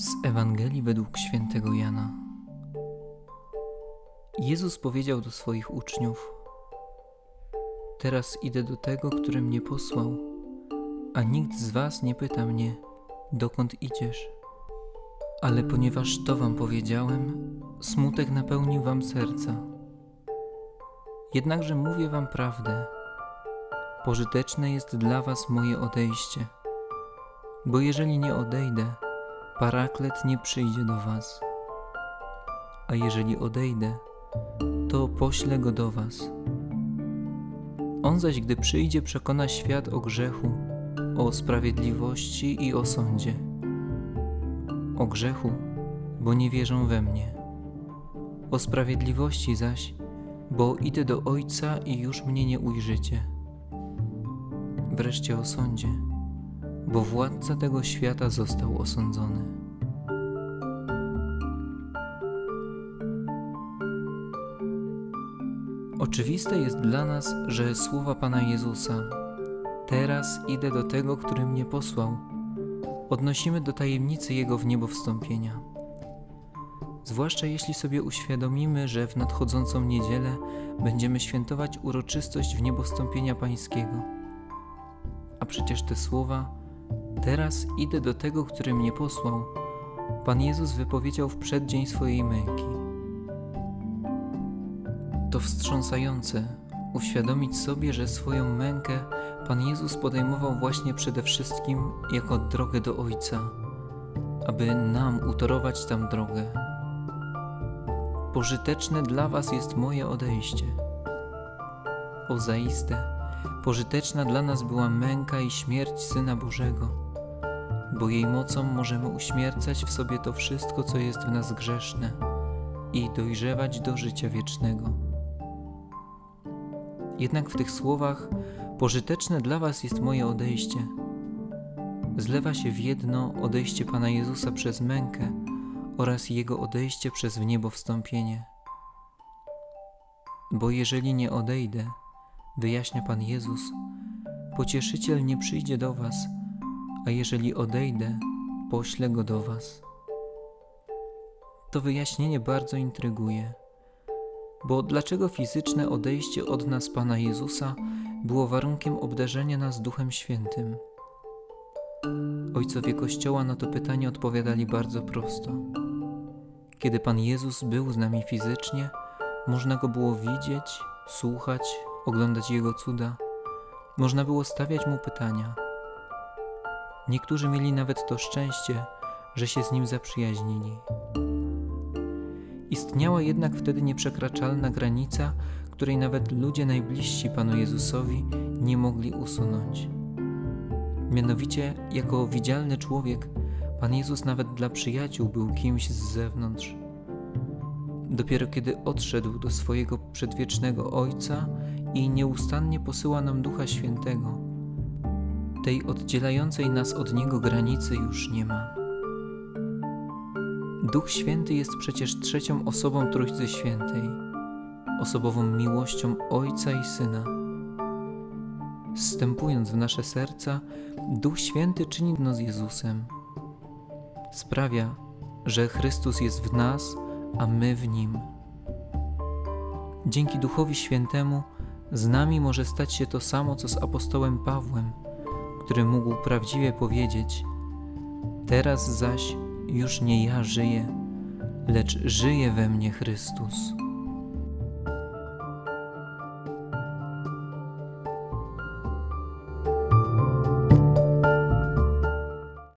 Z Ewangelii według świętego Jana. Jezus powiedział do swoich uczniów: Teraz idę do tego, który mnie posłał, a nikt z was nie pyta mnie, dokąd idziesz. Ale ponieważ to wam powiedziałem, smutek napełnił wam serca. Jednakże mówię wam prawdę. Pożyteczne jest dla was moje odejście, bo jeżeli nie odejdę, Paraklet nie przyjdzie do Was. A jeżeli odejdę, to poślę go do Was. On zaś, gdy przyjdzie, przekona świat o grzechu, o sprawiedliwości i o sądzie. O grzechu, bo nie wierzą we mnie. O sprawiedliwości zaś, bo idę do Ojca i już mnie nie ujrzycie. Wreszcie o sądzie bo władca tego świata został osądzony. Oczywiste jest dla nas, że słowa Pana Jezusa Teraz idę do tego, który mnie posłał, odnosimy do tajemnicy Jego w niebo wstąpienia. Zwłaszcza jeśli sobie uświadomimy, że w nadchodzącą niedzielę będziemy świętować uroczystość w niebo wstąpienia Pańskiego. A przecież te słowa Teraz idę do tego, który mnie posłał. Pan Jezus wypowiedział w przeddzień swojej męki. To wstrząsające uświadomić sobie, że swoją mękę Pan Jezus podejmował właśnie przede wszystkim jako drogę do Ojca, aby nam utorować tam drogę. Pożyteczne dla Was jest moje odejście. O zaiste, pożyteczna dla nas była męka i śmierć Syna Bożego bo jej mocą możemy uśmiercać w sobie to wszystko, co jest w nas grzeszne i dojrzewać do życia wiecznego. Jednak w tych słowach pożyteczne dla Was jest moje odejście. Zlewa się w jedno odejście Pana Jezusa przez mękę oraz Jego odejście przez w niebo wstąpienie. Bo jeżeli nie odejdę, wyjaśnia Pan Jezus, pocieszyciel nie przyjdzie do Was, a jeżeli odejdę, poślę go do Was. To wyjaśnienie bardzo intryguje, bo dlaczego fizyczne odejście od nas Pana Jezusa było warunkiem obdarzenia nas Duchem Świętym? Ojcowie Kościoła na to pytanie odpowiadali bardzo prosto. Kiedy Pan Jezus był z nami fizycznie, można go było widzieć, słuchać, oglądać Jego cuda. Można było stawiać mu pytania – Niektórzy mieli nawet to szczęście, że się z nim zaprzyjaźnili. Istniała jednak wtedy nieprzekraczalna granica, której nawet ludzie najbliżsi Panu Jezusowi nie mogli usunąć. Mianowicie, jako widzialny człowiek, Pan Jezus nawet dla przyjaciół był kimś z zewnątrz. Dopiero kiedy odszedł do swojego przedwiecznego Ojca i nieustannie posyła nam Ducha Świętego, tej oddzielającej nas od Niego granicy już nie ma. Duch Święty jest przecież trzecią osobą Trójcy Świętej, osobową miłością Ojca i Syna. Wstępując w nasze serca, Duch Święty czyni nas z Jezusem. Sprawia, że Chrystus jest w nas, a my w Nim. Dzięki Duchowi Świętemu z nami może stać się to samo, co z apostołem Pawłem – który mógł prawdziwie powiedzieć: Teraz zaś już nie ja żyję, lecz żyje we mnie Chrystus.